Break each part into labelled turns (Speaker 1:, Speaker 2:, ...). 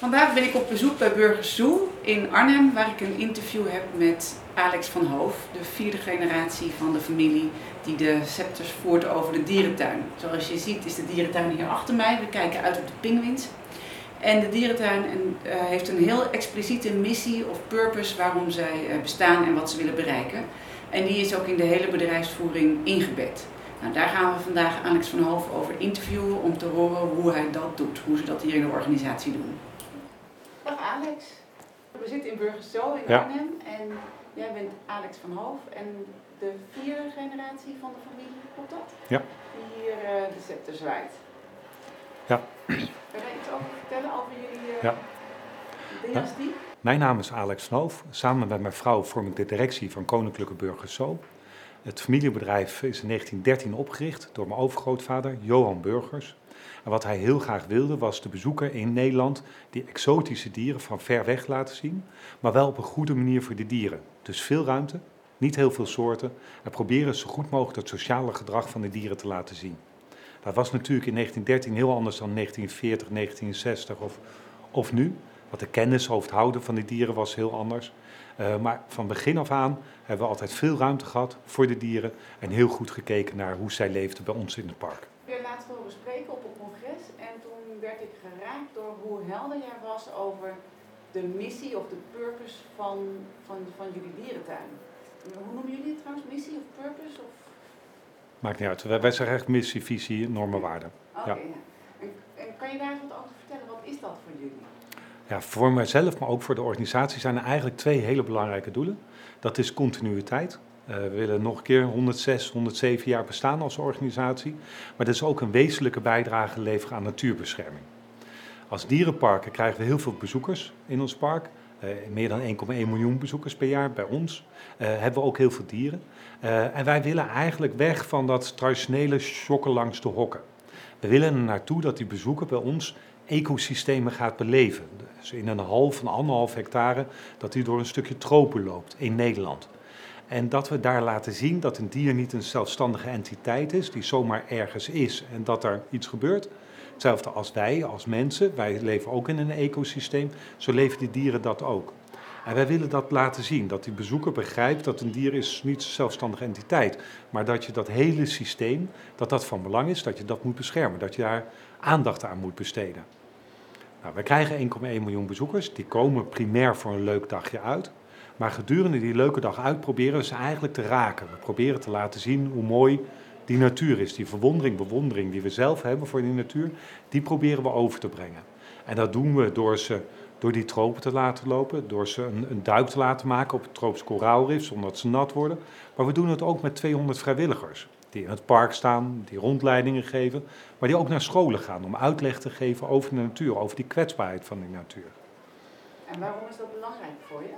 Speaker 1: Vandaag ben ik op bezoek bij Burgers Zoo in Arnhem, waar ik een interview heb met Alex van Hoof, de vierde generatie van de familie die de scepters voert over de dierentuin. Zoals je ziet is de dierentuin hier achter mij. We kijken uit op de pinguïns. En de dierentuin eh, heeft een heel expliciete missie of purpose waarom zij eh, bestaan en wat ze willen bereiken. En die is ook in de hele bedrijfsvoering ingebed. Nou, daar gaan we vandaag Alex van Hoof over interviewen om te horen hoe hij dat doet, hoe ze dat hier in de organisatie doen. Dag Alex. We zitten in Burgerso in Arnhem en jij bent Alex van Hoof en de vierde generatie van de familie, klopt dat?
Speaker 2: Ja.
Speaker 1: Die hier uh, de scepter zwaait.
Speaker 2: Ja.
Speaker 1: Kan je daar iets over vertellen, over jullie uh,
Speaker 2: ja.
Speaker 1: dynastie?
Speaker 2: Mijn naam is Alex van Hoof. Samen met mijn vrouw vorm ik de directie van Koninklijke Burgers Zo. Het familiebedrijf is in 1913 opgericht door mijn overgrootvader Johan Burgers. Wat hij heel graag wilde was de bezoeker in Nederland die exotische dieren van ver weg laten zien, maar wel op een goede manier voor de dieren. Dus veel ruimte, niet heel veel soorten en proberen zo goed mogelijk het sociale gedrag van de dieren te laten zien. Dat was natuurlijk in 1913 heel anders dan 1940, 1960 of, of nu. Want de kennis over het houden van die dieren was heel anders. Uh, maar van begin af aan hebben we altijd veel ruimte gehad voor de dieren en heel goed gekeken naar hoe zij leefden bij ons in het park.
Speaker 1: Laatst horen spreken op een congres en toen werd ik geraakt door hoe helder jij was over de missie of de purpose van, van, van jullie dierentuin. Hoe noemen jullie het trouwens? Missie of purpose? Of?
Speaker 2: Maakt niet uit. Wij, wij zeggen echt missie, visie, normen, waarden.
Speaker 1: Oké, okay, ja. en, en, kan je daar eens wat over vertellen? Wat is dat voor jullie?
Speaker 2: Ja, voor mijzelf, maar ook voor de organisatie zijn er eigenlijk twee hele belangrijke doelen. Dat is continuïteit. Uh, we willen nog een keer 106, 107 jaar bestaan als organisatie. Maar dat is ook een wezenlijke bijdrage leveren aan natuurbescherming. Als dierenparken krijgen we heel veel bezoekers in ons park. Uh, meer dan 1,1 miljoen bezoekers per jaar bij ons. Uh, hebben we ook heel veel dieren. en wij willen eigenlijk weg van dat traditionele shocken langs de hokken. We willen er naartoe dat die bezoeker bij ons ecosystemen gaat beleven. Dus in een hal van anderhalf hectare, dat hij door een stukje tropen loopt in Nederland. En dat we daar laten zien dat een dier niet een zelfstandige entiteit is, die zomaar ergens is en dat er iets gebeurt. Hetzelfde als wij, als mensen, wij leven ook in een ecosysteem, zo leven die dieren dat ook. En wij willen dat laten zien, dat die bezoeker begrijpt dat een dier is niet een zelfstandige entiteit, maar dat je dat hele systeem, dat dat van belang is, dat je dat moet beschermen, dat je daar aandacht aan moet besteden. Nou, wij krijgen 1,1 miljoen bezoekers, die komen primair voor een leuk dagje uit. Maar gedurende die leuke dag uit proberen we ze eigenlijk te raken. We proberen te laten zien hoe mooi die natuur is. Die verwondering, bewondering die we zelf hebben voor die natuur, die proberen we over te brengen. En dat doen we door ze door die tropen te laten lopen, door ze een, een duik te laten maken op het tropisch koraalrif zonder dat ze nat worden. Maar we doen het ook met 200 vrijwilligers die in het park staan, die rondleidingen geven, maar die ook naar scholen gaan om uitleg te geven over de natuur, over die kwetsbaarheid van die natuur.
Speaker 1: En waarom is dat belangrijk voor je?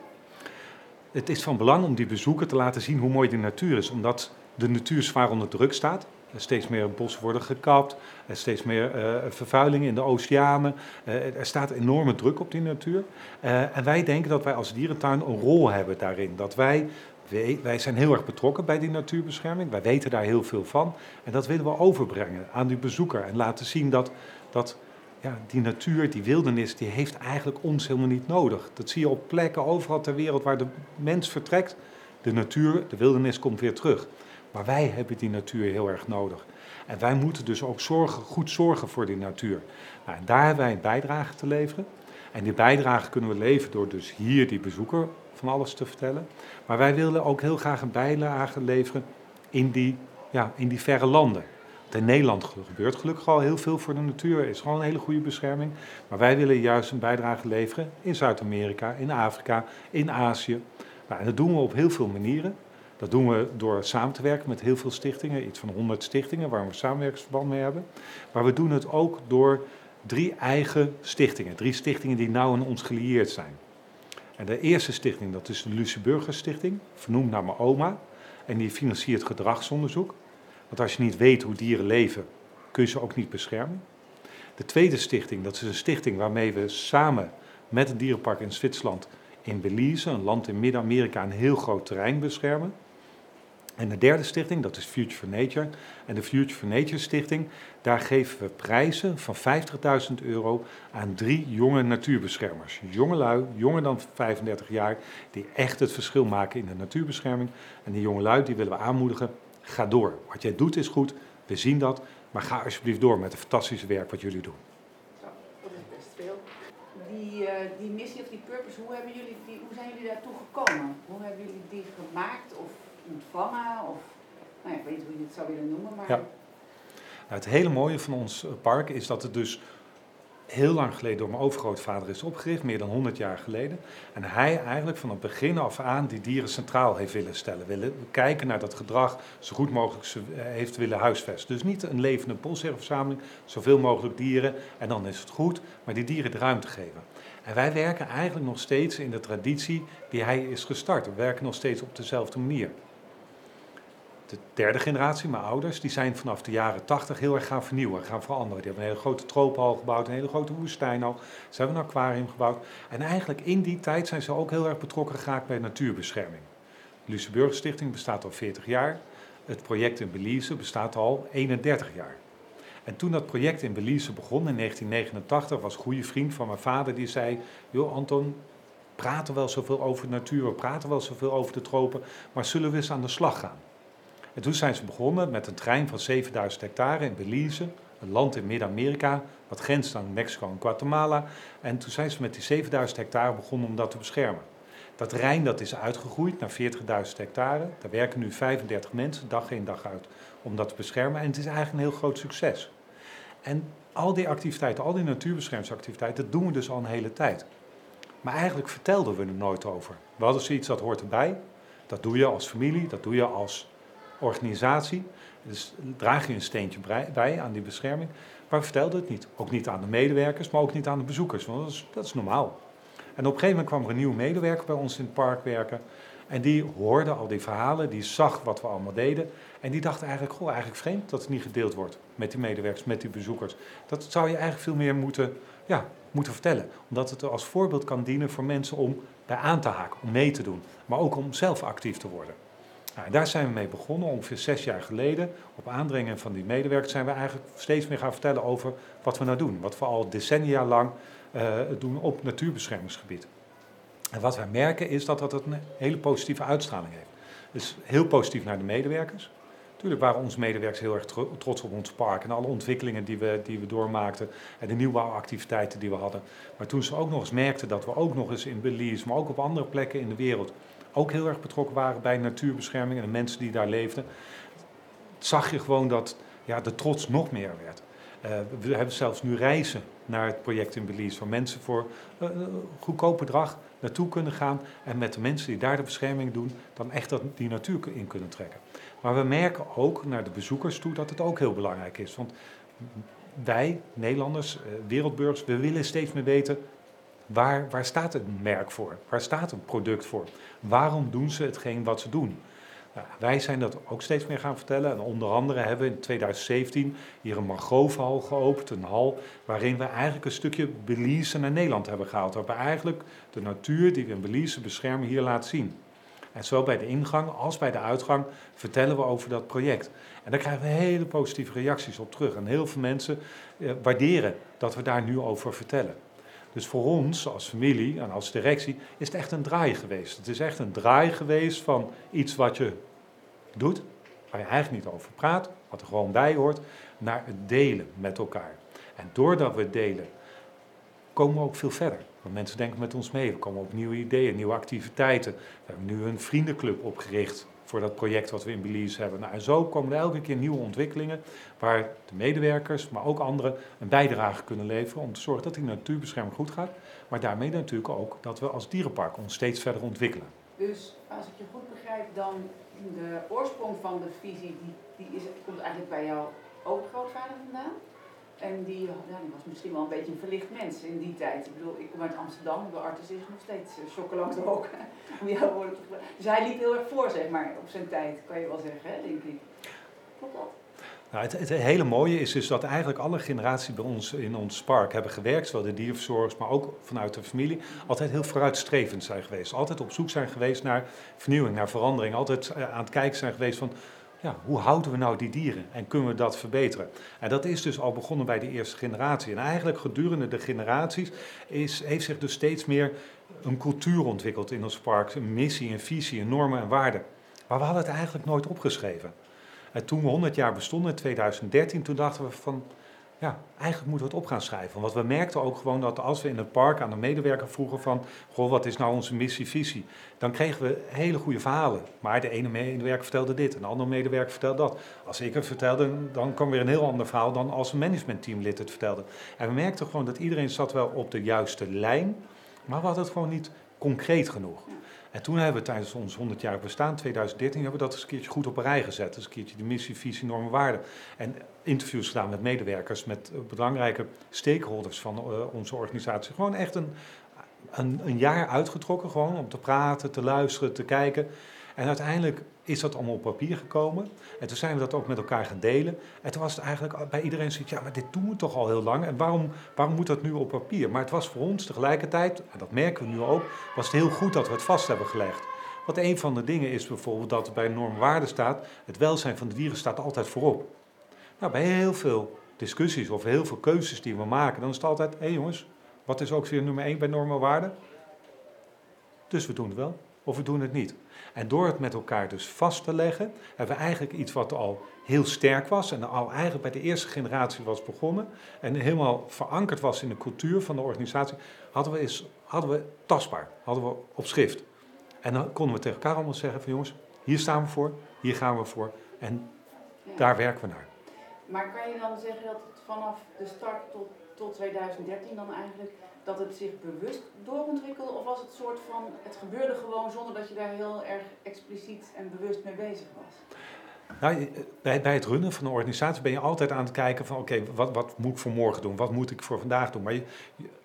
Speaker 2: Het is van belang om die bezoeker te laten zien hoe mooi de natuur is, omdat de natuur zwaar onder druk staat. Steeds meer bossen worden gekapt, steeds meer uh, vervuiling in de oceanen. Uh, er staat enorme druk op die natuur. Uh, en wij denken dat wij als dierentuin een rol hebben daarin. Dat wij, wij, wij zijn heel erg betrokken bij die natuurbescherming. Wij weten daar heel veel van. En dat willen we overbrengen aan die bezoeker. En laten zien dat, dat ja, die natuur, die wildernis, die heeft eigenlijk ons helemaal niet nodig. Dat zie je op plekken overal ter wereld waar de mens vertrekt. De natuur, de wildernis komt weer terug. Maar wij hebben die natuur heel erg nodig. En wij moeten dus ook zorgen, goed zorgen voor die natuur. Nou, en daar hebben wij een bijdrage te leveren. En die bijdrage kunnen we leveren door dus hier die bezoeker van alles te vertellen. Maar wij willen ook heel graag een bijdrage leveren in die, ja, in die verre landen. Want in Nederland gebeurt gelukkig al heel veel voor de natuur, is gewoon een hele goede bescherming. Maar wij willen juist een bijdrage leveren in Zuid-Amerika, in Afrika, in Azië. Nou, en dat doen we op heel veel manieren. Dat doen we door samen te werken met heel veel stichtingen, iets van 100 stichtingen waar we samenwerkingsverband mee hebben. Maar we doen het ook door drie eigen stichtingen, drie stichtingen die nauw aan ons gelieerd zijn. En de eerste stichting, dat is de Lucie Burgers Stichting, vernoemd naar mijn oma. En die financiert gedragsonderzoek. Want als je niet weet hoe dieren leven, kun je ze ook niet beschermen. De tweede stichting, dat is een stichting waarmee we samen met het dierenpark in Zwitserland in Belize, een land in Midden-Amerika, een heel groot terrein beschermen. En de derde stichting, dat is Future for Nature. En de Future for Nature stichting, daar geven we prijzen van 50.000 euro aan drie jonge natuurbeschermers. Jonge lui, jonger dan 35 jaar, die echt het verschil maken in de natuurbescherming. En die jonge lui, die willen we aanmoedigen, ga door. Wat jij doet is goed, we zien dat, maar ga alsjeblieft door met het fantastische werk wat jullie doen.
Speaker 1: Dat is best veel. Die, uh, die missie of die purpose, hoe, hebben jullie die, hoe zijn jullie daartoe gekomen? Hoe hebben jullie die gemaakt of ontvangen? Of, nou ja, ik weet niet hoe je het zou willen noemen, maar...
Speaker 2: Ja. Nou, het hele mooie van ons park is dat het dus heel lang geleden door mijn overgrootvader is opgericht, meer dan 100 jaar geleden. En hij eigenlijk van het begin af aan die dieren centraal heeft willen stellen. Willen kijken naar dat gedrag, zo goed mogelijk ze eh, heeft willen huisvesten. Dus niet een levende polsherverzameling, zoveel mogelijk dieren en dan is het goed, maar die dieren de ruimte geven. En wij werken eigenlijk nog steeds in de traditie die hij is gestart. We werken nog steeds op dezelfde manier de derde generatie, mijn ouders, die zijn vanaf de jaren tachtig heel erg gaan vernieuwen, gaan veranderen. Die hebben een hele grote tropenhal gebouwd, een hele grote woestijnhal. Ze hebben een aquarium gebouwd. En eigenlijk in die tijd zijn ze ook heel erg betrokken geraakt bij natuurbescherming. De Stichting bestaat al 40 jaar. Het project in Belize bestaat al 31 jaar. En toen dat project in Belize begon in 1989, was een goede vriend van mijn vader die zei: Joh, Anton, praten wel zoveel over de natuur, we praten wel zoveel over de tropen, maar zullen we eens aan de slag gaan? En toen zijn ze begonnen met een trein van 7000 hectare in Belize, een land in Midden-Amerika, wat grenst aan Mexico en Guatemala. En toen zijn ze met die 7000 hectare begonnen om dat te beschermen. Dat terrein dat is uitgegroeid naar 40.000 hectare. Daar werken nu 35 mensen, dag in dag uit, om dat te beschermen. En het is eigenlijk een heel groot succes. En al die activiteiten, al die natuurbeschermingsactiviteiten, dat doen we dus al een hele tijd. Maar eigenlijk vertelden we er nooit over. We hadden zoiets, dat hoort erbij. Dat doe je als familie, dat doe je als organisatie. Dus draag je een steentje bij aan die bescherming. Maar we vertelden het niet. Ook niet aan de medewerkers, maar ook niet aan de bezoekers. Want dat is, dat is normaal. En op een gegeven moment kwam er een nieuwe medewerker bij ons in het park werken. En die hoorde al die verhalen, die zag wat we allemaal deden. En die dacht eigenlijk, goh, eigenlijk vreemd dat het niet gedeeld wordt met die medewerkers, met die bezoekers. Dat zou je eigenlijk veel meer moeten, ja, moeten vertellen. Omdat het als voorbeeld kan dienen voor mensen om bij aan te haken, om mee te doen. Maar ook om zelf actief te worden. Nou, daar zijn we mee begonnen, ongeveer zes jaar geleden. Op aandringen van die medewerkers zijn we eigenlijk steeds meer gaan vertellen over wat we nou doen. Wat we al decennia lang uh, doen op natuurbeschermingsgebied. En wat wij merken is dat dat een hele positieve uitstraling heeft. Dus heel positief naar de medewerkers. Natuurlijk waren onze medewerkers heel erg trots op ons park en alle ontwikkelingen die we, die we doormaakten en de nieuwbouwactiviteiten die we hadden. Maar toen ze ook nog eens merkten dat we ook nog eens in Belize, maar ook op andere plekken in de wereld ook heel erg betrokken waren bij natuurbescherming en de mensen die daar leefden, zag je gewoon dat ja, de trots nog meer werd. Uh, we hebben zelfs nu reizen naar het project in Belize, waar mensen voor uh, goedkoop bedrag naartoe kunnen gaan en met de mensen die daar de bescherming doen, dan echt dat, die natuur in kunnen trekken. Maar we merken ook naar de bezoekers toe dat het ook heel belangrijk is. Want wij, Nederlanders, uh, wereldburgers, we willen steeds meer weten Waar, waar staat het merk voor? Waar staat een product voor? Waarom doen ze hetgeen wat ze doen? Nou, wij zijn dat ook steeds meer gaan vertellen. En onder andere hebben we in 2017 hier een Margoothal geopend. Een hal waarin we eigenlijk een stukje Belize naar Nederland hebben gehaald. Waar we eigenlijk de natuur die we in Belize beschermen hier laten zien. En zowel bij de ingang als bij de uitgang vertellen we over dat project. En daar krijgen we hele positieve reacties op terug. En heel veel mensen eh, waarderen dat we daar nu over vertellen. Dus voor ons als familie en als directie is het echt een draai geweest. Het is echt een draai geweest van iets wat je doet, waar je eigenlijk niet over praat, wat er gewoon bij hoort, naar het delen met elkaar. En doordat we delen, komen we ook veel verder. Want mensen denken met ons mee, we komen op nieuwe ideeën, nieuwe activiteiten. We hebben nu een vriendenclub opgericht voor dat project wat we in Belize hebben. Nou, en zo komen er elke keer nieuwe ontwikkelingen waar de medewerkers, maar ook anderen een bijdrage kunnen leveren om te zorgen dat die natuurbescherming goed gaat. Maar daarmee natuurlijk ook dat we als dierenpark ons steeds verder ontwikkelen.
Speaker 1: Dus als ik je goed begrijp, dan de oorsprong van de visie, die, die is, komt eigenlijk bij jouw overgrootvader vandaan? En die, ja, die was misschien wel een beetje een verlicht mens in die tijd. Ik bedoel, ik kom uit Amsterdam, de artis is nog steeds uh, langs de hoek. om jouw woorden Dus hij liep heel erg voor, zeg maar, op zijn tijd, kan je wel zeggen, hè, denk ik. Klopt dat?
Speaker 2: Nou, het, het, hele mooie is dus dat eigenlijk alle generaties bij ons in ons park hebben gewerkt, zowel de dierverzorgers, maar ook vanuit de familie, altijd heel vooruitstrevend zijn geweest. Altijd op zoek zijn geweest naar vernieuwing, naar verandering. Altijd eh, aan het kijken zijn geweest van, ja, hoe houden we nou die dieren en kunnen we dat verbeteren? En dat is dus al begonnen bij de eerste generatie. En eigenlijk gedurende de generaties is, heeft zich dus steeds meer een cultuur ontwikkeld in ons park. Een missie, een visie, een normen en waarden. Maar we hadden het eigenlijk nooit opgeschreven. En toen we 100 jaar bestonden, in 2013, toen dachten we van, ja, eigenlijk moeten we het op gaan schrijven. Want we merkten ook gewoon dat als we in het park aan de medewerker vroegen van, goh, wat is nou onze missie, visie? Dan kregen we hele goede verhalen. Maar de ene medewerker vertelde dit en de andere medewerker vertelde dat. Als ik het vertelde, dan kwam weer een heel ander verhaal dan als een managementteamlid het vertelde. En we merkten gewoon dat iedereen zat wel op de juiste lijn, maar we hadden het gewoon niet concreet genoeg. En toen hebben we tijdens ons 100 jaar bestaan, 2013, hebben we dat eens een keertje goed op een rij gezet. Dus een keertje de missie, visie, normen, waarden. En interviews gedaan met medewerkers, met eh, belangrijke stakeholders van uh, onze organisatie. Gewoon echt een, een, een, jaar uitgetrokken, gewoon om te praten, te luisteren, te kijken. En uiteindelijk is dat allemaal op papier gekomen. En toen zijn we dat ook met elkaar gaan delen. En toen was het eigenlijk bij iedereen zoiets, ja, maar dit doen we toch al heel lang. En waarom, waarom moet dat nu op papier? Maar het was voor ons tegelijkertijd, en dat merken we nu ook, was het heel goed dat we het vast hebben gelegd. Want een van de dingen is bijvoorbeeld dat bij normwaarde staat, het welzijn van de dieren staat altijd voorop. Nou, bij heel veel discussies of heel veel keuzes die we maken, dan is het altijd, hé hey jongens, wat is ook weer nummer één bij normwaarde? Dus we doen het wel, of we doen het niet. En door het met elkaar dus vast te leggen, hebben we eigenlijk iets wat al heel sterk was en al eigenlijk bij de eerste generatie was begonnen en helemaal verankerd was in de cultuur van de organisatie, hadden we, eens, hadden we tastbaar, hadden we op schrift. En dan konden we tegen elkaar allemaal zeggen van jongens, hier staan we voor, hier gaan we voor en daar werken we naar.
Speaker 1: Maar kan je dan zeggen dat het vanaf de start tot, tot 2013 dan eigenlijk dat het zich bewust doorontwikkelde? Of was het soort van, het gebeurde gewoon zonder dat je daar heel erg expliciet en bewust mee bezig was?
Speaker 2: Nou, bij, bij het runnen van een organisatie ben je altijd aan het kijken van oké, wat, wat moet ik voor morgen doen? Wat moet ik voor vandaag doen? Maar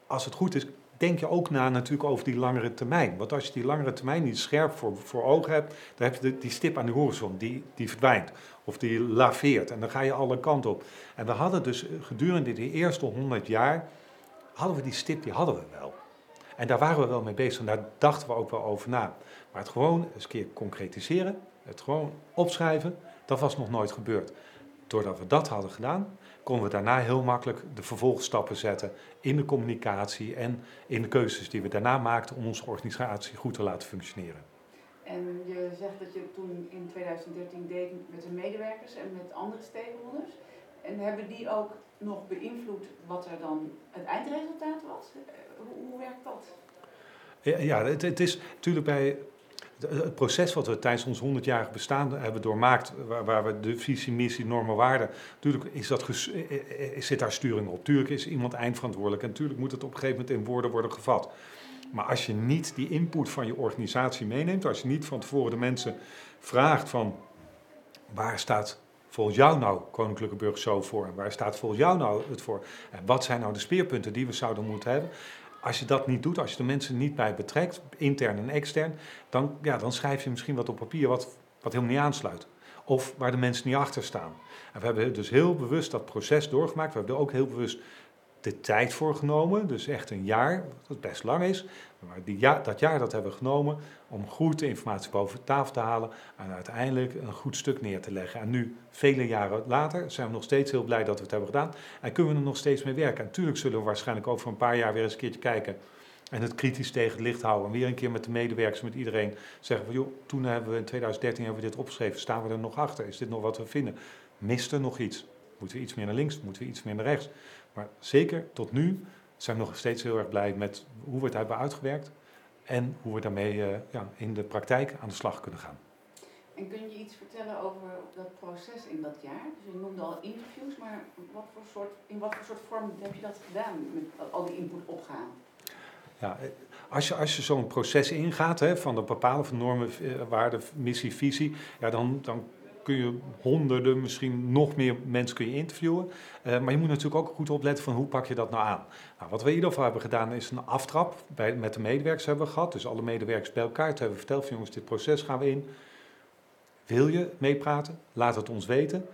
Speaker 2: als het goed is, denk je ook na natuurlijk over die langere termijn. Want als je die langere termijn niet scherp voor, voor ogen hebt, dan heb je die stip aan de horizon, die, die verdwijnt. Of die laveert en dan ga je alle kanten op. En we hadden dus gedurende de eerste 100 jaar hadden we die stip, die hadden we wel. En daar waren we wel mee bezig en daar dachten we ook wel over na. Maar het gewoon eens een keer concretiseren, het gewoon opschrijven, dat was nog nooit gebeurd. Doordat we dat hadden gedaan, konden we daarna heel makkelijk de vervolgstappen zetten in de communicatie en in de keuzes die we daarna maakten om onze organisatie goed te laten functioneren.
Speaker 1: En je zegt dat je toen in 2013 deed met de medewerkers en met andere stakeholders. En hebben die ook nog beïnvloed wat er dan het eindresultaat was? Eh, hoe, hoe werkt dat?
Speaker 2: Ja, het, het, is natuurlijk bij het proces wat we tijdens ons 100-jarig bestaan hebben doormaakt, waar, waar, we de visie, missie, normen, waarden, natuurlijk is dat eh, eh, zit daar sturing op. Tuurlijk is iemand eindverantwoordelijk en natuurlijk moet het op een gegeven moment in woorden worden gevat. Maar als je niet die input van je organisatie meeneemt, als je niet van tevoren de mensen vraagt van waar staat volgens jou nou Koninklijke Burg zo voor? En waar staat volgens jou nou het voor? En wat zijn nou de speerpunten die we zouden moeten hebben? Als je dat niet doet, als je de mensen niet bij betrekt, intern en extern, dan, ja, dan schrijf je misschien wat op papier wat, wat helemaal niet aansluit. Of waar de mensen niet achter staan. En we hebben dus heel bewust dat proces doorgemaakt. We hebben er ook heel bewust de tijd voor genomen. Dus echt een jaar, wat best lang is. Maar dat jaar dat hebben we genomen om goed de informatie boven tafel te halen en uiteindelijk een goed stuk neer te leggen. En nu, vele jaren later, zijn we nog steeds heel blij dat we het hebben gedaan en kunnen we er nog steeds mee werken. En natuurlijk zullen we waarschijnlijk over een paar jaar weer eens een keertje kijken en het kritisch tegen het licht houden. En weer een keer met de medewerkers, met iedereen zeggen van joh, toen hebben we in 2013 hebben we dit opgeschreven, staan we er nog achter? Is dit nog wat we vinden? Mist er nog iets? Moeten we iets meer naar links? Moeten we iets meer naar rechts? Maar zeker tot nu zijn we nog steeds heel erg blij met hoe we het hebben uitgewerkt en hoe we daarmee uh, ja, in de praktijk aan de slag kunnen gaan.
Speaker 1: En kun je iets vertellen over dat proces in dat jaar? Dus je noemde al interviews, maar wat voor soort, in wat voor soort vorm heb je dat gedaan met al die input opgaan?
Speaker 2: Ja, eh, als je, als je zo'n proces ingaat, hè, van de bepalen van normen, eh, waarden, missie, visie, ja, dan, dan kun je honderden, misschien nog meer mensen kun je interviewen. Uh, maar je moet natuurlijk ook goed opletten van hoe pak je dat nou aan. Nou, wat we in ieder geval hebben gedaan is een aftrap bij, met de medewerkers hebben we gehad. Dus alle medewerkers bij elkaar. Toen hebben we verteld van jongens, dit proces gaan we in. Wil je meepraten? Laat het ons weten.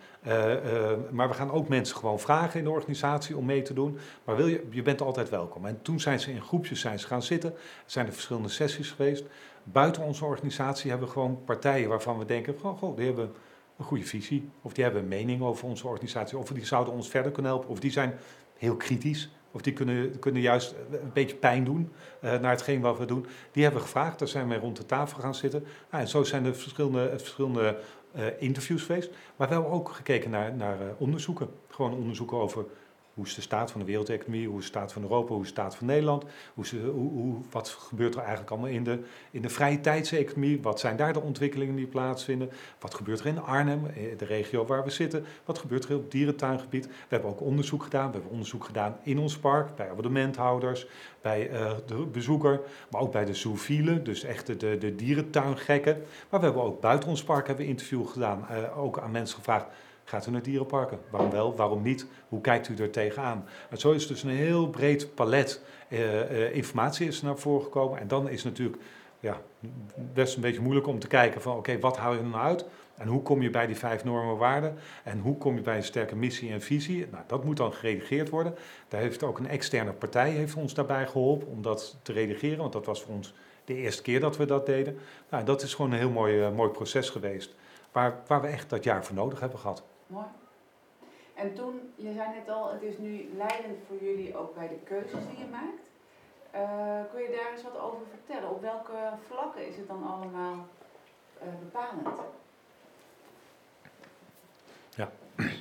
Speaker 2: maar we gaan ook mensen gewoon vragen in de organisatie om mee te doen. Maar wil je, je bent altijd welkom. En toen zijn ze in groepjes zijn ze gaan zitten. Zijn er verschillende sessies geweest. Buiten onze organisatie hebben we gewoon partijen waarvan we denken: van, goh, die hebben een goede visie. Of die hebben een mening over onze organisatie. Of die zouden ons verder kunnen helpen. Of die zijn heel kritisch. Of die kunnen, kunnen juist een beetje pijn doen uh, naar hetgeen wat we doen. Die hebben we gevraagd. Daar zijn wij rond de tafel gaan zitten. Nou, en zo zijn er verschillende, verschillende uh, interviews geweest. Maar we hebben ook gekeken naar, naar onderzoeken. Gewoon onderzoeken over hoe is de staat van de wereldeconomie? Hoe is de staat van Europa? Hoe is de staat van Nederland? Hoe, hoe, wat gebeurt er eigenlijk allemaal in de, in de vrije tijdseconomie? Wat zijn daar de ontwikkelingen die plaatsvinden? Wat gebeurt er in Arnhem, eh, de regio waar we zitten? Wat gebeurt er op het dierentuingebied? We hebben ook onderzoek gedaan. We hebben onderzoek gedaan in ons park, bij abonnementhouders, bij uh, de bezoeker, maar ook bij de zoofielen, dus echt de, de, dierentuingekken. Maar we hebben ook buiten ons park hebben we interview gedaan, uh, ook aan mensen gevraagd Gaat u naar dierenparken? Waarom wel? Waarom niet? Hoe kijkt u er tegenaan? En zo is dus een heel breed palet uh, uh, informatie is naar voren gekomen. En dan is natuurlijk ja, best een beetje moeilijk om te kijken van oké, wat hou je er nou uit? En hoe kom je bij die vijf normen waarden? En hoe kom je bij een sterke missie en visie? Nou, dat moet dan geredigeerd worden. Daar heeft ook een externe partij heeft ons daarbij geholpen om dat te redigeren. Want dat was voor ons de eerste keer dat we dat deden. Nou, dat is gewoon een heel mooi, uh, mooi proces geweest. Waar, waar we echt dat jaar voor nodig hebben gehad.
Speaker 1: Mooi. En toen, je zei net al, het is nu leidend voor jullie ook bij de keuzes die je maakt. Uh, kun je daar eens wat over vertellen? Op welke vlakken is het dan allemaal uh, bepalend?
Speaker 2: Ja.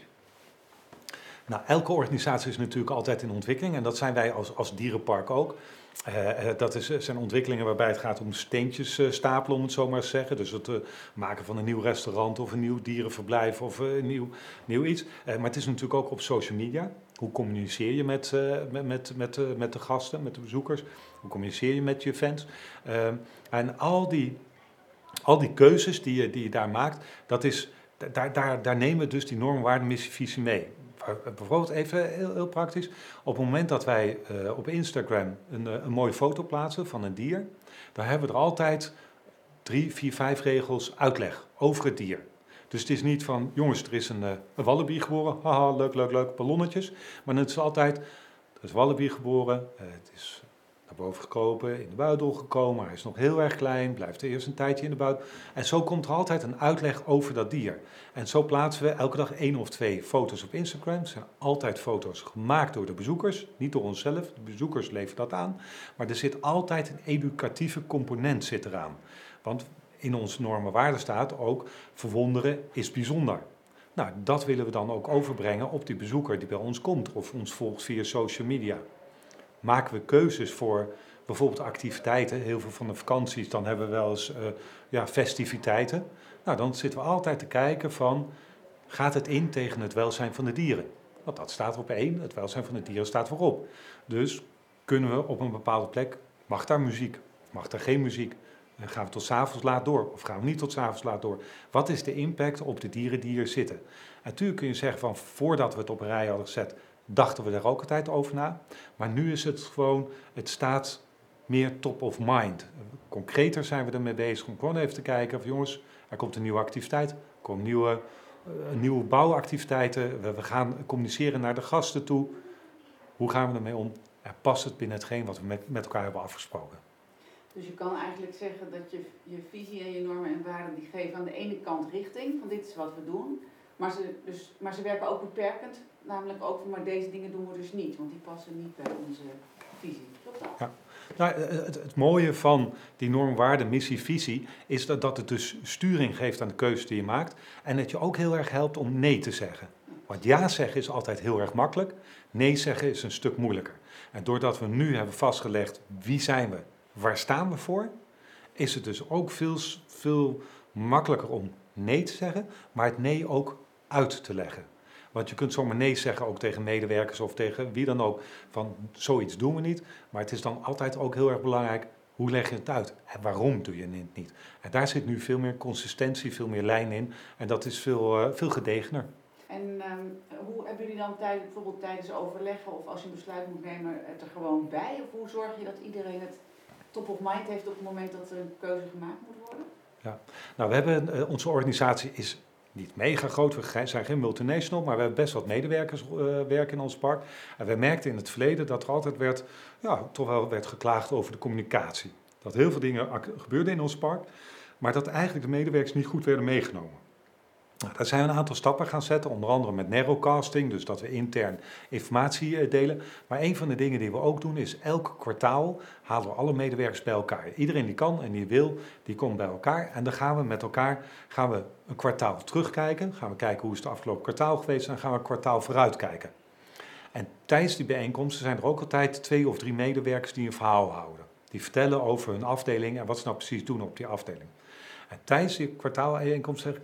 Speaker 2: Nou, elke organisatie is natuurlijk altijd in ontwikkeling en dat zijn wij als, als dierenpark ook. Uh, dat is, zijn ontwikkelingen waarbij het gaat om steentjes stapelen, om het zo maar te zeggen. Dus het maken van een nieuw restaurant of een nieuw dierenverblijf of een nieuw, nieuw iets. maar het is natuurlijk ook op social media. Hoe communiceer je met, met, met, met, met de gasten, met de bezoekers? Hoe communiceer je met je fans? en al die, al die keuzes die je, die je daar maakt, dat is, daar, daar, daar nemen dus die normwaarde missie mee bijvoorbeeld even heel, heel, praktisch. Op het moment dat wij uh, op Instagram een, een mooie foto plaatsen van een dier, dan hebben we er altijd drie, vier, vijf regels uitleg over het dier. Dus het is niet van, jongens, er is een, een wallaby geboren, haha, leuk, leuk, leuk, ballonnetjes. Maar het is altijd, er is wallaby geboren, het is boven gekropen, in de buidel gekomen. Hij is nog heel erg klein, blijft eerst een tijdje in de buidel. En zo komt er altijd een uitleg over dat dier. En zo plaatsen we elke dag één of twee foto's op Instagram. Het zijn altijd foto's gemaakt door de bezoekers, niet door onszelf. De bezoekers leveren dat aan. Maar er zit altijd een educatieve component zit eraan. Want in onze normen waarden staat ook verwonderen is bijzonder. Nou, dat willen we dan ook overbrengen op die bezoeker die bij ons komt of ons volgt via social media maken we keuzes voor bijvoorbeeld activiteiten. Heel veel van de vakanties, dan hebben we wel eens uh, ja, festiviteiten. Nou, dan zitten we altijd te kijken van, gaat het in tegen het welzijn van de dieren? Want dat staat op één, het welzijn van de dieren staat voorop. Dus kunnen we op een bepaalde plek, mag daar muziek, mag daar geen muziek? En gaan we tot s'avonds laat door of gaan we niet tot s'avonds laat door? Wat is de impact op de dieren die hier zitten? En natuurlijk kun je zeggen van voordat we het op een rij hadden gezet, dachten we daar ook altijd over na. Maar nu is het gewoon, het staat meer top of mind. Concreter zijn we ermee bezig om gewoon even te kijken of jongens, er komt een nieuwe activiteit, er komen nieuwe, uh, nieuwe bouwactiviteiten, we, gaan communiceren naar de gasten toe. Hoe gaan we ermee om? En past het binnen hetgeen wat we met, met elkaar hebben afgesproken?
Speaker 1: Dus je kan eigenlijk zeggen dat je, je visie en je normen en waarden die geven aan de ene kant richting, van dit is wat we doen. Maar ze, dus, maar ze werken ook beperkend namelijk ook van, maar deze dingen doen we dus niet, want die passen niet bij onze visie. Klopt? Ja.
Speaker 2: Nou, het, het, mooie van die normwaarde, missie, visie is dat, dat het dus sturing geeft aan de keuze die je maakt en dat je ook heel erg helpt om nee te zeggen. Want ja zeggen is altijd heel erg makkelijk, nee zeggen is een stuk moeilijker. En doordat we nu hebben vastgelegd wie zijn we, waar staan we voor, is het dus ook veel, veel makkelijker om nee te zeggen, maar het nee ook uit te leggen. Want je kunt zomaar nee zeggen ook tegen medewerkers of tegen wie dan ook. Van zoiets doen we niet. Maar het is dan altijd ook heel erg belangrijk. Hoe leg je het uit? En waarom doe je het niet? En daar zit nu veel meer consistentie, veel meer lijn in. En dat is veel, uh, veel gedegener.
Speaker 1: En um, hoe hebben jullie dan tijd, bijvoorbeeld tijdens overleggen of als je een besluit moet nemen, het er gewoon bij? Of hoe zorg je dat iedereen het top of mind heeft op het moment dat er een keuze gemaakt moet worden?
Speaker 2: Ja, nou we hebben, onze organisatie is niet mega groot, we zijn geen multinational, maar we hebben best wat medewerkers uh, werken in ons park. En we merkten in het verleden dat er altijd werd, ja, toch wel werd geklaagd over de communicatie. Dat heel veel dingen gebeurden in ons park, maar dat eigenlijk de medewerkers niet goed werden meegenomen. Nou, daar zijn we een aantal stappen gaan zetten, onder andere met narrowcasting, dus dat we intern informatie eh, delen. Maar een van de dingen die we ook doen is elk kwartaal halen we alle medewerkers bij elkaar. Iedereen die kan en die wil, die komt bij elkaar. En dan gaan we met elkaar gaan we een kwartaal terugkijken. Gaan we kijken hoe is het afgelopen kwartaal geweest en gaan we een kwartaal vooruit kijken. En tijdens die bijeenkomsten zijn er ook altijd twee of drie medewerkers die een verhaal houden. Die vertellen over hun afdeling en wat ze nou precies doen op die afdeling. En tijdens die kwartaalbijeenkomsten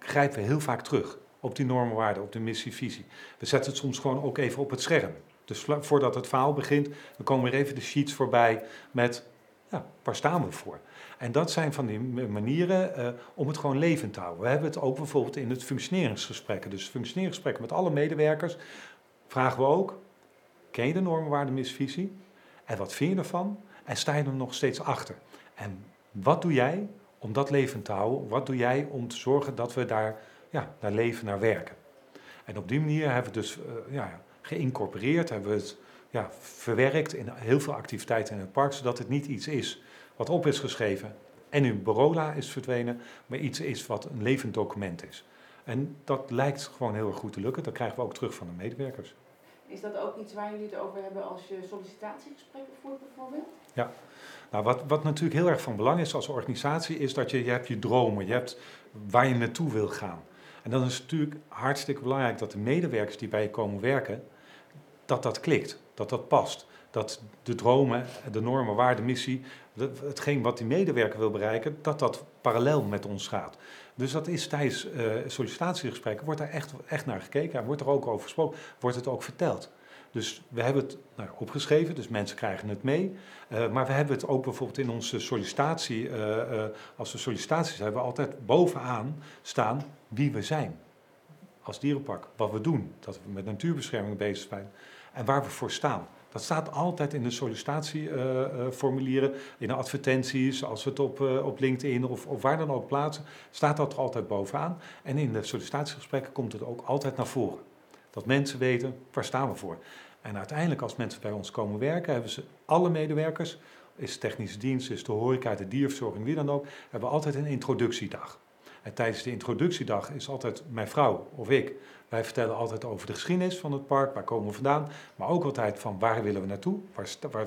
Speaker 2: grijpen we heel vaak terug op die normenwaarden, op de missievisie. We zetten het soms gewoon ook even op het scherm. Dus voordat het verhaal begint, dan komen er even de sheets voorbij met, ja, waar staan we voor? En dat zijn van die manieren uh, om het gewoon levend te houden. We hebben het ook bijvoorbeeld in het functioneringsgesprekken. Dus functioneringsgesprekken met alle medewerkers vragen we ook, ken je de normenwaarde missievisie? En wat vind je ervan? En sta je er nog steeds achter? En wat doe jij om dat levend te houden? Wat doe jij om te zorgen dat we daar ja, naar leven, naar werken? En op die manier hebben we dus uh, ja, geïncorporeerd, hebben we het ja, verwerkt in heel veel activiteiten in het park, zodat het niet iets is wat op is geschreven en nu Barola is verdwenen, maar iets is wat een levend document is. En dat lijkt gewoon heel erg goed te lukken. Dat krijgen we ook terug van de medewerkers.
Speaker 1: Is dat ook iets waar jullie het over hebben als je sollicitatiegesprekken voert bijvoorbeeld?
Speaker 2: Ja, nou, wat, wat natuurlijk heel erg van belang is als organisatie, is dat je, je hebt je dromen, je hebt waar je naartoe wil gaan. En dan is het natuurlijk hartstikke belangrijk dat de medewerkers die bij je komen werken, dat dat klikt, dat dat past. Dat de dromen, de normen, waarde, missie, hetgeen wat die medewerker wil bereiken, dat dat parallel met ons gaat. Dus dat is tijdens uh, sollicitatiegesprekken, wordt daar echt, echt naar gekeken en wordt er ook over gesproken, wordt het ook verteld. Dus we hebben het nou, opgeschreven, dus mensen krijgen het mee. Uh, maar we hebben het ook bijvoorbeeld in onze sollicitatie, uh, als we sollicitaties hebben, altijd bovenaan staan wie we zijn als dierenpark. Wat we doen, dat we met natuurbescherming bezig zijn en waar we voor staan. Dat staat altijd in de sollicitatieformulieren, in de advertenties, als we het op, op LinkedIn of, of waar dan ook plaatsen, staat dat er altijd bovenaan. En in de sollicitatiegesprekken komt het ook altijd naar voren. Dat mensen weten, waar staan we voor? En uiteindelijk als mensen bij ons komen werken, hebben ze alle medewerkers, is technische dienst, is de horeca, de dierverzorging, wie dan ook, hebben we altijd een introductiedag. En tijdens de introductiedag is altijd mijn vrouw of ik wij vertellen altijd over de geschiedenis van het park, waar komen we vandaan, maar ook altijd van waar willen we naartoe,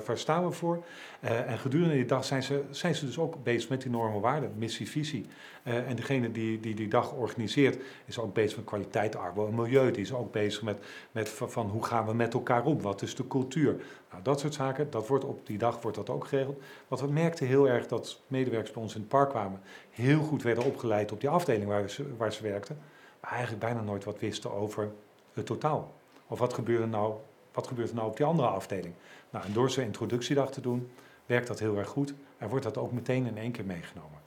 Speaker 2: waar, staan we voor. Uh, en gedurende die dag zijn ze, zijn ze dus ook bezig met die normen waarden, missie, visie. Uh, en degene die, die die dag organiseert is ook bezig met kwaliteit, arbo en milieu. Die is ook bezig met, met van, hoe gaan we met elkaar om, wat is de cultuur. Nou, dat soort zaken, dat wordt op die dag wordt dat ook geregeld. Want we merkten heel erg dat medewerkers bij ons in het park kwamen, heel goed werden opgeleid op die afdeling waar waar ze werkten eigenlijk bijna nooit wat wisten over het totaal. Of wat gebeurt er nou, wat gebeurt er nou op die andere afdeling? Nou, en door zo'n introductiedag te doen, werkt dat heel erg goed en wordt dat ook meteen in één keer meegenomen.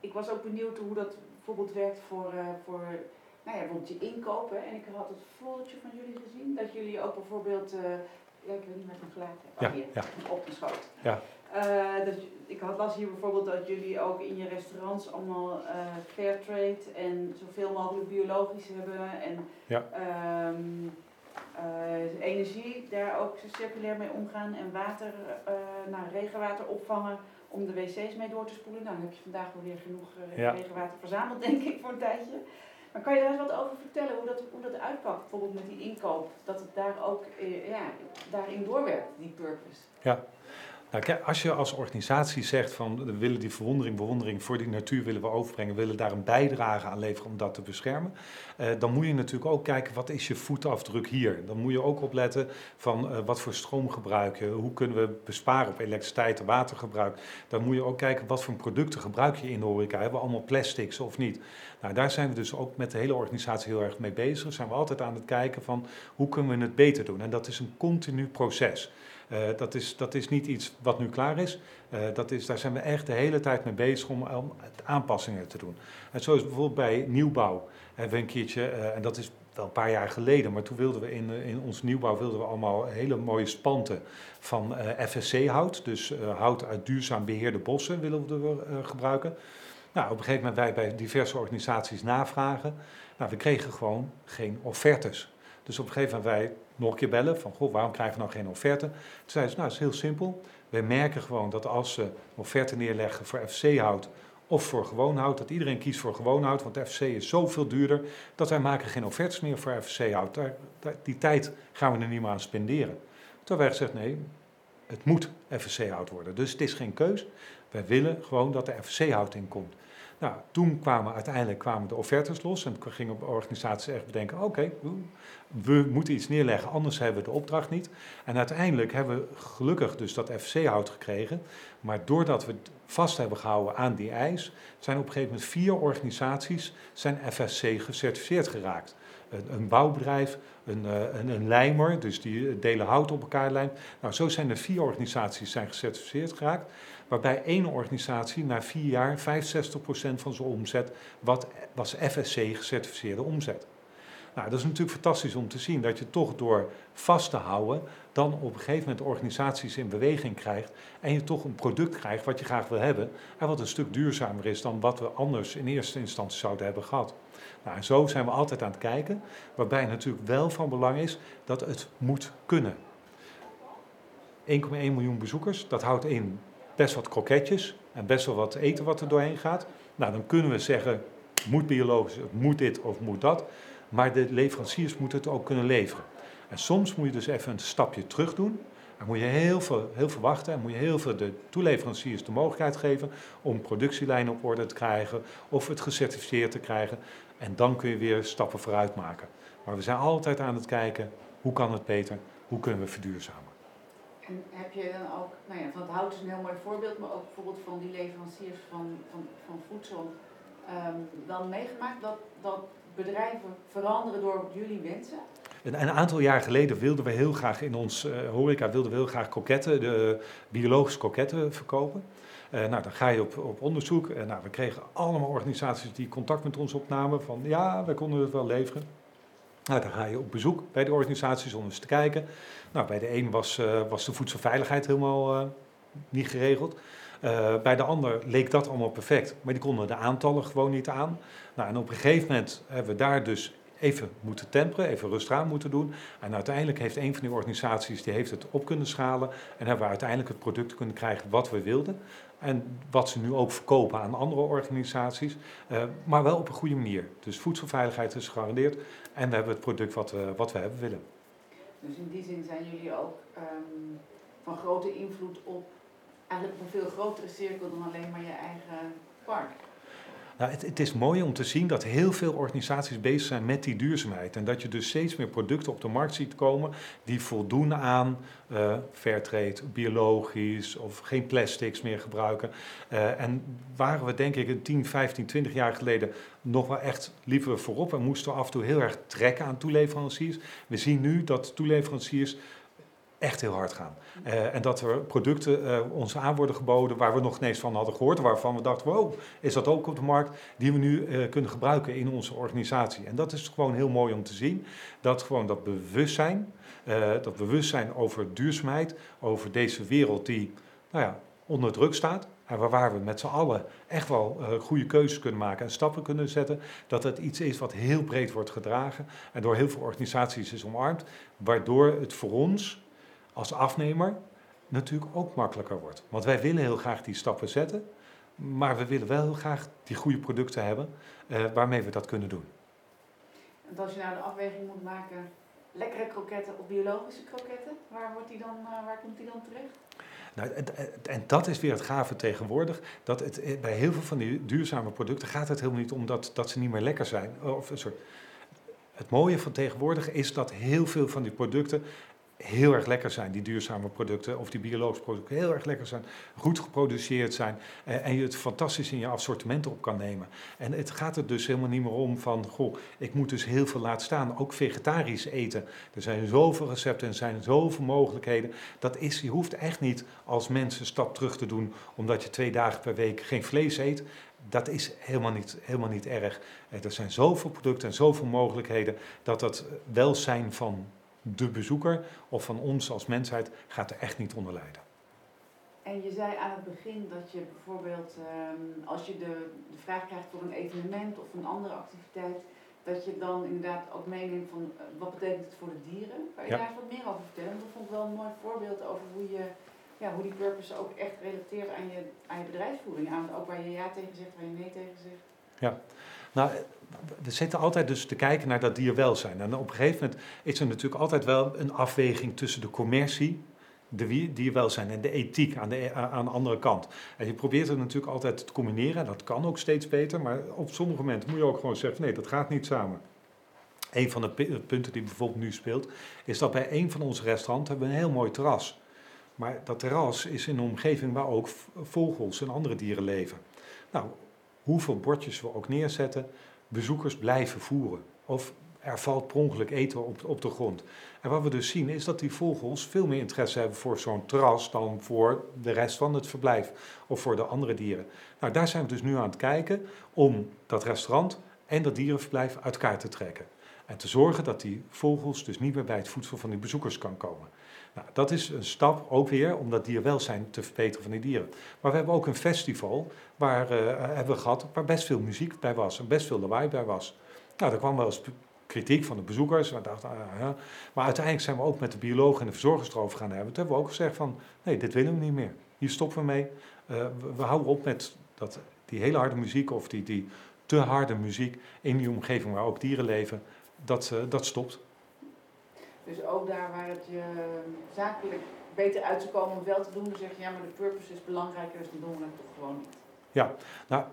Speaker 1: Ik was ook benieuwd hoe dat bijvoorbeeld werkt voor, uh, voor nou ja, bijvoorbeeld je inkopen. En ik had het vloertje van jullie gezien, dat jullie ook bijvoorbeeld, uh, ja, ik weet niet met een geluid hebben, oh, ja, ja. op de schoot. Ja. Uh, dat, ik had las hier bijvoorbeeld dat jullie ook in je restaurants allemaal uh, fair trade en zoveel mogelijk biologisch hebben en ja. um, uh, energie daar ook circulair mee omgaan en water, nou, regenwater opvangen om de wc's mee door te spoelen. Nou, dan heb je vandaag wel weer genoeg ja. regenwater verzameld, denk ik, voor een tijdje. Maar kan je daar eens wat over vertellen, hoe dat, hoe dat uitpakt, bijvoorbeeld met die inkoop, dat het daar ook ja, daarin doorwerkt, die purpose?
Speaker 2: Ja. Nou, als je als organisatie zegt van we willen die verwondering, bewondering voor die natuur willen we overbrengen, willen daar een bijdrage aan leveren om dat te beschermen, eh, dan moet je natuurlijk ook kijken wat is je voetafdruk hier. Dan moet je ook opletten van uh, wat voor stroom gebruiken, hoe kunnen we besparen op elektriciteit en watergebruik. Dan moet je ook kijken wat voor producten gebruik je in de horeca. Hebben we allemaal plastics of niet? Nou, daar zijn we dus ook met de hele organisatie heel erg mee bezig. Zijn we altijd aan het kijken van hoe kunnen we het beter doen. En dat is een continu proces. Uh, dat, is, dat is niet iets wat nu klaar is. Uh, dat is. Daar zijn we echt de hele tijd mee bezig om, aanpassingen te doen. En zo is bijvoorbeeld bij nieuwbouw hebben een keertje, uh, en dat is wel een paar jaar geleden, maar toen wilden we in, in ons nieuwbouw wilden we allemaal hele mooie spanten van FSC-hout. Dus hout uit duurzaam beheerde bossen willen we gebruiken. Nou, op een gegeven moment wij bij diverse organisaties navragen. Nou, we kregen gewoon geen offertes. Dus op een gegeven moment wij nog een bellen van, goh, waarom krijgen we nou geen offerte? Toen zeiden ze, nou, het is heel simpel. Wij merken gewoon dat als ze offerte neerleggen voor FC-hout of voor gewoon hout, dat iedereen kiest voor gewoon hout, want FC is zoveel duurder, dat wij maken geen offertes meer voor FC-hout. Die tijd gaan we er niet meer aan spenderen. Toen werd gezegd, nee, het moet FSC-hout worden. Dus het is geen keus. Wij willen gewoon dat er FSC-hout in komt. Nou, toen kwamen uiteindelijk kwamen de offertes los en gingen organisaties echt bedenken, oké, we moeten iets neerleggen, anders hebben we de opdracht niet. En uiteindelijk hebben we gelukkig dus dat FSC-hout gekregen, maar doordat we vast hebben gehouden aan die eis, zijn op een gegeven moment vier organisaties zijn FSC gecertificeerd geraakt. Een bouwbedrijf, een, eh, een, een, lijmer, dus die delen hout op elkaar lijmt. Nou, zo zijn er vier organisaties zijn gecertificeerd geraakt waarbij één organisatie na vier jaar 65% van zijn omzet wat, was FSC gecertificeerde omzet. Nou, dat is natuurlijk fantastisch om te zien dat je toch door vast te houden, dan op een gegeven moment organisaties in beweging krijgt en je toch een product krijgt wat je graag wil hebben en wat een stuk duurzamer is dan wat we anders in eerste instantie zouden hebben gehad. Nou, en zo zijn we altijd aan het kijken, waarbij natuurlijk wel van belang is dat het moet kunnen. 1,1 miljoen bezoekers, dat houdt in best wat kroketjes en best wel wat eten wat er doorheen gaat. Nou, dan kunnen we zeggen, moet biologisch, moet dit of moet dat. Maar de leveranciers moeten het ook kunnen leveren. En soms moet je dus even een stapje terug doen. Dan moet je heel veel, heel veel wachten en moet je heel veel de toeleveranciers de mogelijkheid geven om productielijnen op orde te krijgen of het gecertificeerd te krijgen. En dan kun je weer stappen vooruit maken. Maar we zijn altijd aan het kijken, hoe kan het beter, hoe kunnen we verduurzamen.
Speaker 1: En heb je dan ook, nou ja, van het hout is een heel mooi voorbeeld, maar ook bijvoorbeeld van die leveranciers van, van, van voedsel, um, dan meegemaakt dat, dat bedrijven veranderen door jullie wensen?
Speaker 2: Een, een, aantal jaar geleden wilden we heel graag in ons uh, horeca wilden we heel graag kroketten, de biologische kroketten verkopen. Uh, nou, dan ga je op, op onderzoek. Uh, nou, we kregen allemaal organisaties die contact met ons opnamen van ja, wij konden het wel leveren. Nou, dan ga je op bezoek bij de organisaties om eens te kijken. Nou, bij de een was, uh, was de voedselveiligheid helemaal niet geregeld. Uh, bij de ander leek dat allemaal perfect, maar die konden de aantallen gewoon niet aan. Nou, en op een gegeven moment hebben we daar dus even moeten temperen, even rustig aan moeten doen. En uiteindelijk heeft een van die organisaties die heeft het op kunnen schalen en hebben we uiteindelijk het product kunnen krijgen wat we wilden. En wat ze nu ook verkopen aan andere organisaties, uh, maar wel op een goede manier. Dus voedselveiligheid is gegarandeerd en we hebben het product wat we, wat we hebben willen.
Speaker 1: Dus in die zin zijn jullie ook um, van grote invloed op eigenlijk een veel grotere cirkel dan alleen maar je eigen park.
Speaker 2: Nou, het, het, is mooi om te zien dat heel veel organisaties bezig zijn met die duurzaamheid. En dat je dus steeds meer producten op de markt ziet komen die voldoen aan uh, fairtrade, biologisch of geen plastics meer gebruiken. Uh, en waren we denk ik een 10, 15, 20 jaar geleden nog wel echt liepen we voorop en moesten we af en toe heel erg trekken aan toeleveranciers. We zien nu dat toeleveranciers echt heel hard gaan. Uh, en dat er producten uh, ons aan worden geboden waar we nog eens van hadden gehoord, waarvan we dachten, wow, is dat ook op de markt, die we nu uh, kunnen gebruiken in onze organisatie. En dat is gewoon heel mooi om te zien, dat gewoon dat bewustzijn, dat bewustzijn over duurzaamheid, over deze wereld die nou ja, onder druk staat, en waar we met z'n allen echt wel uh, goede keuzes kunnen maken en stappen kunnen zetten, dat het iets is wat heel breed wordt gedragen en door heel veel organisaties is omarmd, waardoor het voor ons als afnemer natuurlijk ook makkelijker wordt. Want wij willen heel graag die stappen zetten, maar we willen wel heel graag die goede producten hebben uh, waarmee we dat kunnen doen.
Speaker 1: En als je nou de afweging moet maken, lekkere kroketten of biologische kroketten, waar, wordt die dan, uh, waar komt die dan terecht?
Speaker 2: Nou, en dat is weer het gave tegenwoordig. Dat het, eh, bij heel veel van die duurzame producten gaat het helemaal niet om dat, dat ze niet meer lekker zijn. Of soort, het mooie van tegenwoordig is dat heel veel van die producten heel erg lekker zijn, die duurzame producten of die biologische producten heel erg lekker zijn, goed geproduceerd zijn eh, en je het fantastisch in je assortiment op kan nemen. En het gaat er dus helemaal niet meer om van, goh, ik moet dus heel veel laten staan, ook vegetarisch eten. Er zijn zoveel recepten en zijn zoveel mogelijkheden. Dat is, je hoeft echt niet als mens een stap terug te doen omdat je twee dagen per week geen vlees eet. Dat is helemaal niet, helemaal niet erg. Er zijn zoveel producten en zoveel mogelijkheden dat dat welzijn van de bezoeker of van ons als mensheid gaat er echt niet onder lijden.
Speaker 1: En je zei aan het begin dat je bijvoorbeeld, ehm, als je de, de vraag krijgt voor een evenement of een andere activiteit, dat je dan inderdaad ook meeneemt van eh, wat betekent het voor de dieren. Kan je daar eens wat meer over vertellen? Want dat vond ik wel een mooi voorbeeld over hoe je ja, hoe die purpose ook echt relateert aan je, aan je bedrijfsvoering. Aan ook waar je ja tegen zegt, waar je nee tegen zegt.
Speaker 2: Ja, nou, we zitten altijd dus te kijken naar dat dierwelzijn. En op een gegeven moment is er natuurlijk altijd wel een afweging tussen de commercie, de dierwelzijn en de ethiek aan de, aan de andere kant. En je probeert het natuurlijk altijd te combineren. Dat kan ook steeds beter, maar op sommige momenten moet je ook gewoon zeggen: nee, dat gaat niet samen. Een van de punten die bijvoorbeeld nu speelt, is dat bij een van onze restaurants hebben we een heel mooi terras. Maar dat terras is in een omgeving waar ook vogels en andere dieren leven. Nou, hoeveel bordjes we ook neerzetten, bezoekers blijven voeren. Of er valt per eten op, op de grond. En wat we dus zien is dat die vogels veel meer interesse hebben voor zo'n terras dan voor de rest van het verblijf of voor de andere dieren. Nou, daar zijn we dus nu aan het kijken om dat restaurant en dat dierenverblijf uit elkaar te trekken. En te zorgen dat die vogels dus niet meer bij het voedsel van die bezoekers kan komen. Nou, dat is een stap ook weer om dat dierwelzijn te verbeteren van die dieren. Maar we hebben ook een festival waar, uh, hebben we gehad waar best veel muziek bij was en best veel lawaai bij was. Nou, daar kwam wel eens kritiek van de bezoekers. We dachten, ah. Maar uiteindelijk zijn we ook met de biologen en de verzorgers erover gaan hebben. Toen hebben we ook gezegd van, nee, dit willen we niet meer. Hier stoppen we mee. Uh, we, houden op met dat, die hele harde muziek of die, die te harde muziek in die omgeving waar ook dieren leven. Dat, uh, dat stopt.
Speaker 1: Dus ook daar waar het je zakelijk beter uit zou komen om wel te doen, dan zeg je ja, maar de purpose is belangrijker, dus dan doen we het toch gewoon niet.
Speaker 2: Ja, nou,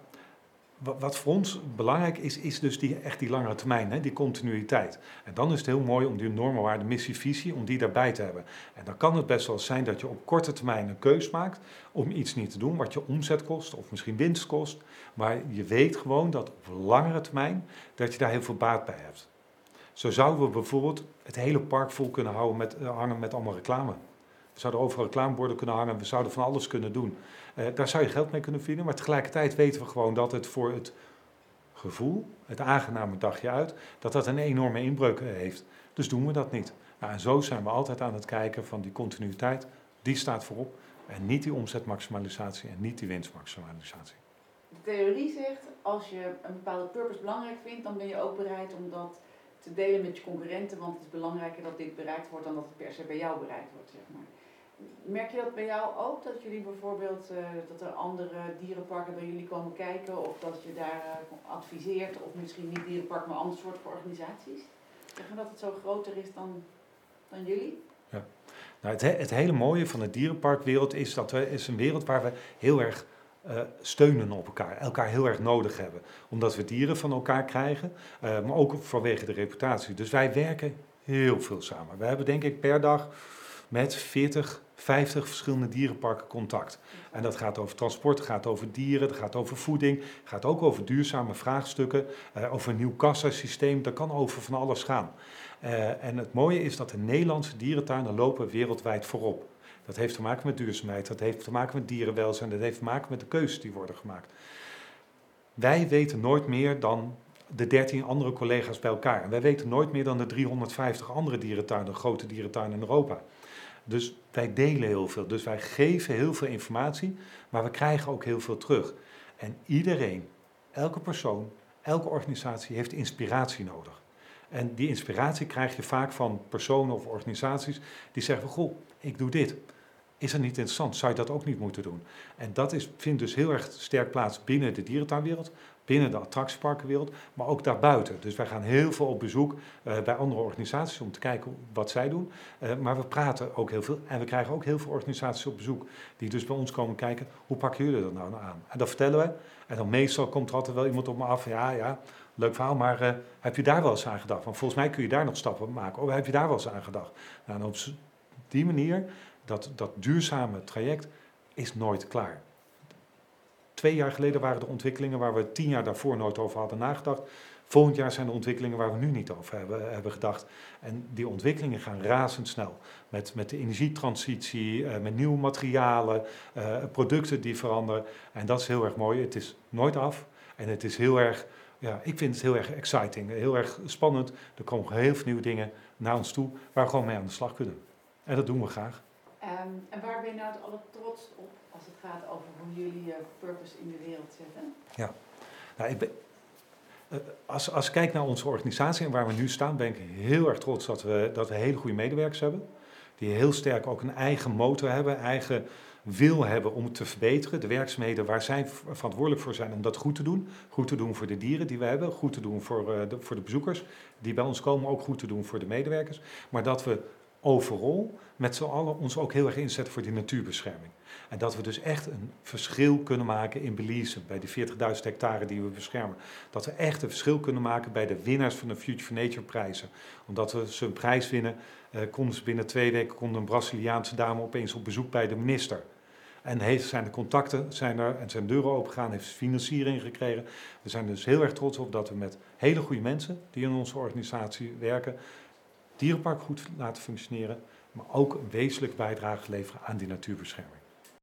Speaker 2: wat voor ons belangrijk is, is dus die, echt die langere termijn, hè, die continuïteit. En dan is het heel mooi om die normen waarde, missie, visie, om die daarbij te hebben. En dan kan het best wel zijn dat je op korte termijn een keus maakt om iets niet te doen wat je omzet kost of misschien winst kost. Maar je weet gewoon dat op langere termijn dat je daar heel veel baat bij hebt. Zo zouden we bijvoorbeeld het hele park vol kunnen houden met, uh, hangen met allemaal reclame. We zouden overal reclameborden kunnen hangen, we zouden van alles kunnen doen. Uh, daar zou je geld mee kunnen verdienen, maar tegelijkertijd weten we gewoon dat het voor het gevoel, het aangename dagje uit, dat dat een enorme inbreuk eh, heeft. Dus doen we dat niet. Nou, en zo zijn we altijd aan het kijken van die continuïteit, die staat voorop. En niet die omzetmaximalisatie en niet die winstmaximalisatie.
Speaker 1: De theorie zegt, als je een bepaalde purpose belangrijk vindt, dan ben je ook bereid om dat te delen met je concurrenten, want het is belangrijker dat dit bereikt wordt dan dat het per se bij jou bereikt wordt. Zeg maar. Merk je dat bij jou ook, dat jullie bijvoorbeeld, uh, dat er andere dierenparken bij jullie komen kijken of dat je daar uh, adviseert of misschien niet dierenpark, maar ander soort organisaties? Zeg dat het zo groter is dan, dan jullie?
Speaker 2: Ja. Nou, het, het hele mooie van de dierenparkwereld is dat we is een wereld waar we heel erg uh, steunen op elkaar, elkaar heel erg nodig hebben. Omdat we dieren van elkaar krijgen, uh, maar ook vanwege de reputatie. Dus wij werken heel veel samen. We hebben denk ik per dag met 40, 50 verschillende dierenparken contact. En dat gaat over transport, gaat over dieren, het gaat over voeding, gaat ook over duurzame vraagstukken, uh, over een nieuw kassasysteem, dat kan over van alles gaan. en het mooie is dat de Nederlandse dierentuinen lopen wereldwijd voorop. Dat heeft te maken met duurzaamheid, dat heeft te maken met dierenwelzijn, dat heeft te maken met de keuzes die worden gemaakt. Wij weten nooit meer dan de 13 andere collega's bij elkaar. Wij weten nooit meer dan de 350 andere dierentuinen, grote dierentuinen in Europa. Dus wij delen heel veel. Dus wij geven heel veel informatie, maar we krijgen ook heel veel terug. En iedereen, elke persoon, elke organisatie heeft inspiratie nodig. En die inspiratie krijg je vaak van personen of organisaties die zeggen: Goh, ik doe dit. Is dat niet interessant? Zou je dat ook niet moeten doen? En dat is, vindt dus heel erg sterk plaats binnen de dierentuinwereld, binnen de attractieparkenwereld, maar ook daarbuiten. Dus wij gaan heel veel op bezoek uh, bij andere organisaties om te kijken wat zij doen. Uh, maar we praten ook heel veel en we krijgen ook heel veel organisaties op bezoek die dus bij ons komen kijken, hoe pakken jullie dat nou aan? En dat vertellen we. En dan meestal komt er altijd wel iemand op me af, ja, ja, leuk verhaal, maar uh, heb je daar wel eens aan gedacht? Want volgens mij kun je daar nog stappen maken. Of heb je daar wel eens aan gedacht? Nou, en op die manier dat, dat duurzame traject is nooit klaar. Twee jaar geleden waren er ontwikkelingen waar we tien jaar daarvoor nooit over hadden nagedacht. Volgend jaar zijn er ontwikkelingen waar we nu niet over hebben, hebben gedacht. En die ontwikkelingen gaan razendsnel. Met, met de energietransitie, uh, met nieuwe materialen, uh, producten die veranderen. En dat is heel erg mooi. Het is nooit af. En het is heel erg, ja, ik vind het heel erg exciting, heel erg spannend. Er komen heel veel nieuwe dingen naar ons toe waar we gewoon mee aan de slag kunnen. En dat doen we graag.
Speaker 1: Ehm, en waar ben je nou het aller trots op als het gaat over hoe jullie je purpose in de wereld zetten?
Speaker 2: Ja, nou, ik ben, eh, als, als ik kijk naar onze organisatie en waar we nu staan, ben ik heel erg trots dat we, dat we hele goede medewerkers hebben. Die heel sterk ook een eigen motor hebben, eigen wil hebben om te verbeteren. De werkzaamheden waar zij verantwoordelijk voor zijn om dat goed te doen. Goed te doen voor de dieren die we hebben, goed te doen voor, uh, de, voor de bezoekers die bij ons komen, ook goed te doen voor de medewerkers. Maar dat we overal met z'n allen ons ook heel erg inzetten voor die natuurbescherming. En dat we dus echt een verschil kunnen maken in Belize, bij die 40.000 hectare die we beschermen. Dat we echt een verschil kunnen maken bij de winnaars van de Future for Nature prijzen. Omdat we ze een prijs winnen, eh, konden ze binnen twee weken kon een Braziliaanse dame opeens op bezoek bij de minister. En heeft, zijn de contacten zijn er en zijn deuren opengegaan, heeft financiering gekregen. We zijn dus heel erg trots op dat we met hele goede mensen die in onze organisatie werken, dierenpark goed laten functioneren, maar ook een wezenlijke bijdrage leveren aan die natuurbescherming.